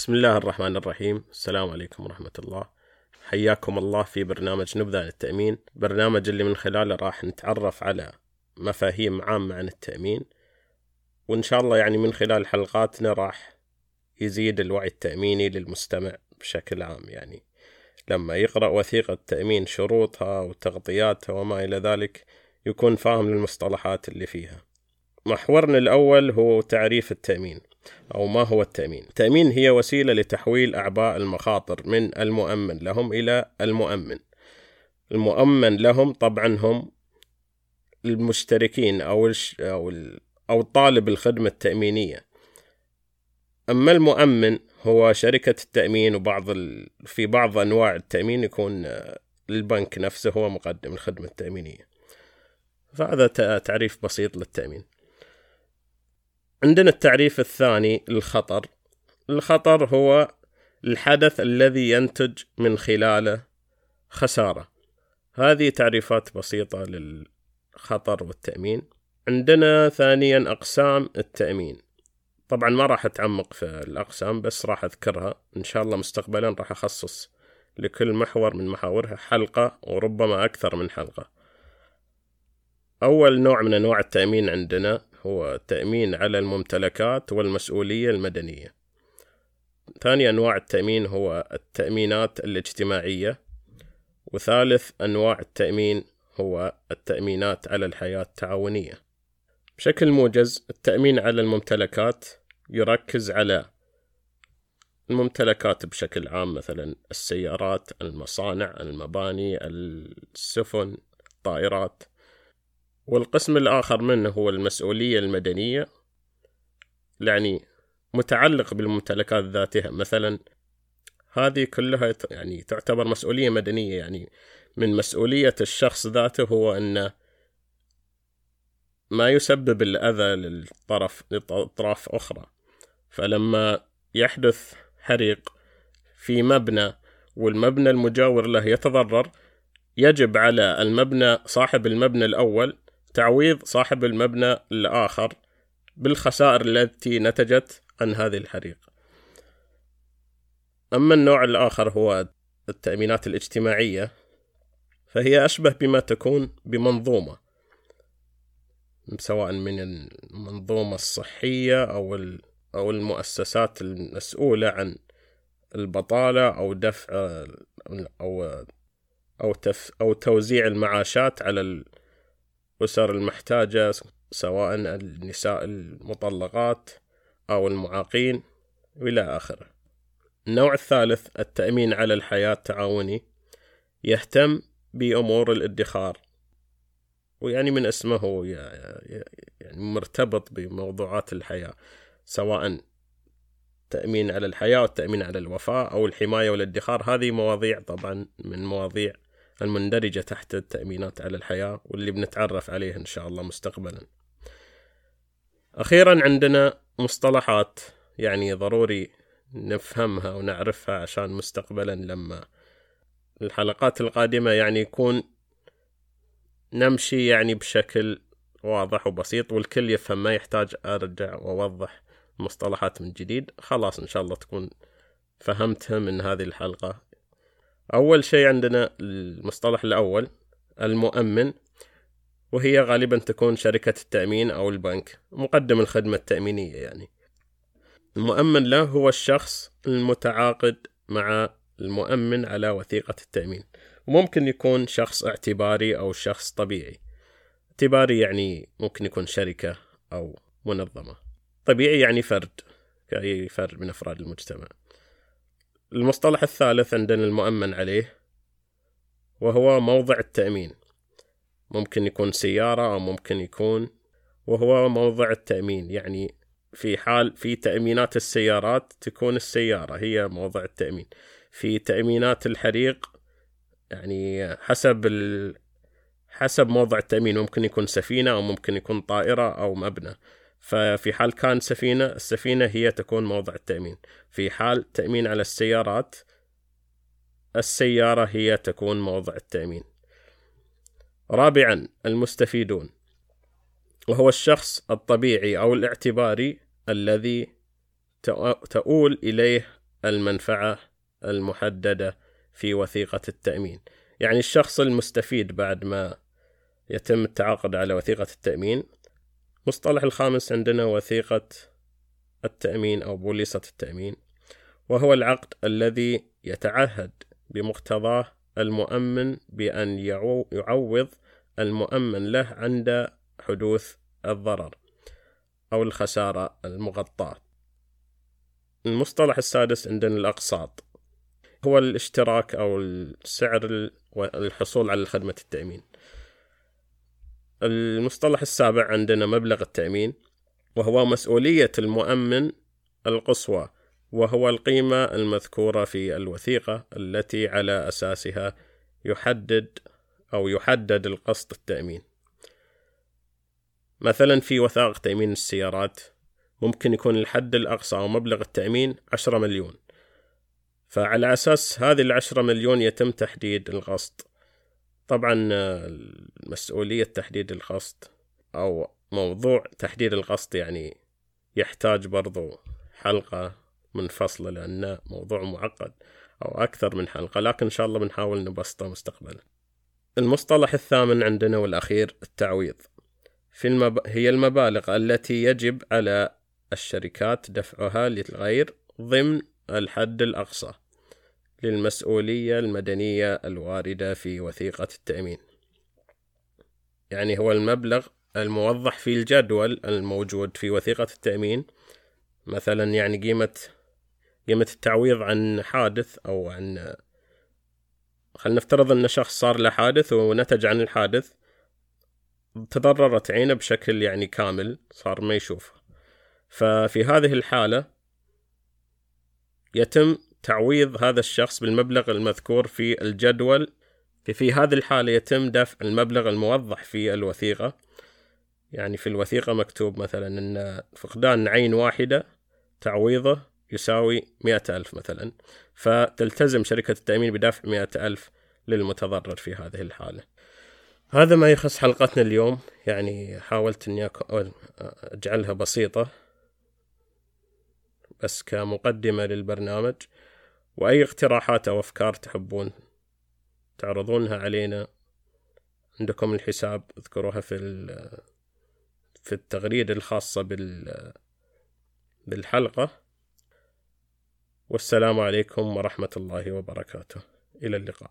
بسم الله الرحمن الرحيم. السلام عليكم ورحمة الله. حياكم الله في برنامج نبذة عن التأمين. برنامج اللي من خلاله راح نتعرف على مفاهيم عامة عن التأمين. وإن شاء الله يعني من خلال حلقاتنا راح يزيد الوعي التأميني للمستمع بشكل عام. يعني لما يقرأ وثيقة تأمين شروطها وتغطياتها وما إلى ذلك يكون فاهم المصطلحات اللي فيها. محورنا الأول هو تعريف التأمين. أو ما هو التأمين. التأمين هي وسيلة لتحويل أعباء المخاطر من المؤمن لهم إلى المؤمن. المؤمن لهم طبعا هم المشتركين أو الش أو أو طالب الخدمة التأمينية. أما المؤمن هو شركة التأمين وبعض ال... في بعض أنواع التأمين يكون البنك نفسه هو مقدم الخدمة التأمينية. فهذا تعريف بسيط للتأمين. عندنا التعريف الثاني للخطر الخطر هو الحدث الذي ينتج من خلاله خسارة. هذه تعريفات بسيطة للخطر والتأمين. عندنا ثانيا أقسام التأمين. طبعا ما راح أتعمق في الأقسام بس راح أذكرها. إن شاء الله مستقبلا راح أخصص لكل محور من محاورها حلقة وربما أكثر من حلقة. أول نوع من أنواع التأمين عندنا هو التأمين على الممتلكات والمسؤولية المدنية. ثاني أنواع التأمين هو التأمينات الاجتماعية وثالث أنواع التأمين هو التأمينات على الحياة التعاونية. بشكل موجز التأمين على الممتلكات يركز على الممتلكات بشكل عام مثلا السيارات المصانع المباني السفن الطائرات. والقسم الآخر منه هو المسؤولية المدنية يعني متعلق بالممتلكات ذاتها. مثلا هذه كلها يعني تعتبر مسؤولية مدنية يعني من مسؤولية الشخص ذاته هو أنه ما يسبب الأذى للطرف لأطراف أخرى. فلما يحدث حريق في مبنى والمبنى المجاور له يتضرر يجب على المبنى صاحب المبنى الأول تعويض صاحب المبنى الآخر بالخسائر التي نتجت عن هذه الحريق. أما النوع الآخر هو التأمينات الاجتماعية فهي أشبه بما تكون بمنظومة سواء من المنظومة الصحية أو أو المؤسسات المسؤولة عن البطالة أو دفع أو أو تف أو توزيع المعاشات على الأسر المحتاجة سواء النساء المطلقات أو المعاقين إلى آخره. النوع الثالث التأمين على الحياة التعاوني يهتم بأمور الادخار. ويعني من اسمه يعني مرتبط بموضوعات الحياة سواء تأمين على الحياة والتأمين على الوفاة أو الحماية والادخار. هذه مواضيع طبعا من مواضيع المندرجة تحت التأمينات على الحياة واللي بنتعرف عليها إن شاء الله مستقبلا. أخيرا عندنا مصطلحات يعني ضروري نفهمها ونعرفها عشان مستقبلا لما الحلقات القادمة يعني يكون نمشي يعني بشكل واضح وبسيط والكل يفهم ما يحتاج أرجع وأوضح مصطلحات من جديد. خلاص إن شاء الله تكون فهمتها من هذه الحلقة. أول شيء عندنا المصطلح الأول المؤمن وهي غالبا تكون شركة التأمين أو البنك مقدم الخدمة التأمينية يعني. المؤمن له هو الشخص المتعاقد مع المؤمن على وثيقة التأمين. وممكن يكون شخص اعتباري أو شخص طبيعي. اعتباري يعني ممكن يكون شركة أو منظمة. طبيعي يعني فرد كأي فرد من أفراد المجتمع. المصطلح الثالث عندنا المؤمن عليه وهو موضع التأمين. ممكن يكون سيارة أو ممكن يكون وهو موضع التأمين. يعني في حال في تأمينات السيارات تكون السيارة هي موضع التأمين. في تأمينات الحريق يعني حسب ال... حسب موضع التأمين. ممكن يكون سفينة أو ممكن يكون طائرة أو مبنى. ففي حال كان سفينة السفينة هي تكون موضع التأمين. في حال تأمين على السيارات السيارة هي تكون موضع التأمين. رابعا المستفيدون. وهو الشخص الطبيعي أو الاعتباري الذي تؤول إليه المنفعة المحددة في وثيقة التأمين. يعني الشخص المستفيد بعد ما يتم التعاقد على وثيقة التأمين مصطلح الخامس عندنا وثيقة التأمين أو بوليصة التأمين وهو العقد الذي يتعهد بمقتضاه المؤمن بأن يعوض المؤمن له عند حدوث الضرر أو الخسارة المغطاة. المصطلح السادس عندنا الأقساط هو الاشتراك أو السعر الحصول على خدمة التأمين. المصطلح السابع عندنا مبلغ التأمين وهو مسؤولية المؤمن القصوى وهو القيمة المذكورة في الوثيقة التي على أساسها يحدد أو يحدد القسط التأمين. مثلا في وثائق تأمين السيارات ممكن يكون الحد الأقصى أو مبلغ التأمين عشرة مليون. فعلى أساس هذه العشرة مليون يتم تحديد القسط طبعا مسؤولية تحديد القسط أو موضوع تحديد القسط يعني يحتاج برضو حلقة منفصلة لأنه موضوع معقد أو أكثر من حلقة لكن إن شاء الله بنحاول نبسطه مستقبلا. المصطلح الثامن عندنا والأخير التعويض. في المب... هي المبالغ التي يجب على الشركات دفعها للغير ضمن الحد الأقصى. للمسؤولية المدنية الواردة في وثيقة التأمين. يعني هو المبلغ الموضح في الجدول الموجود في وثيقة التأمين. مثلا يعني قيمة قيمة التعويض عن حادث أو عن خلينا نفترض أن شخص صار له حادث ونتج عن الحادث تضررت عينه بشكل يعني كامل صار ما يشوف ففي هذه الحالة يتم تعويض هذا الشخص بالمبلغ المذكور في الجدول في هذه الحالة يتم دفع المبلغ الموضح في الوثيقة. يعني في الوثيقة مكتوب مثلا أن فقدان عين واحدة تعويضه يساوي مئة ألف مثلا. فتلتزم شركة التأمين بدفع مئة ألف للمتضرر في هذه الحالة. هذا ما يخص حلقتنا اليوم. يعني حاولت أني أجعلها بسيطة بس كمقدمة للبرنامج. وأي اقتراحات أو أفكار تحبون تعرضونها علينا عندكم الحساب اذكروها في في التغريدة الخاصة بال بالحلقة. والسلام عليكم ورحمة الله وبركاته. إلى اللقاء.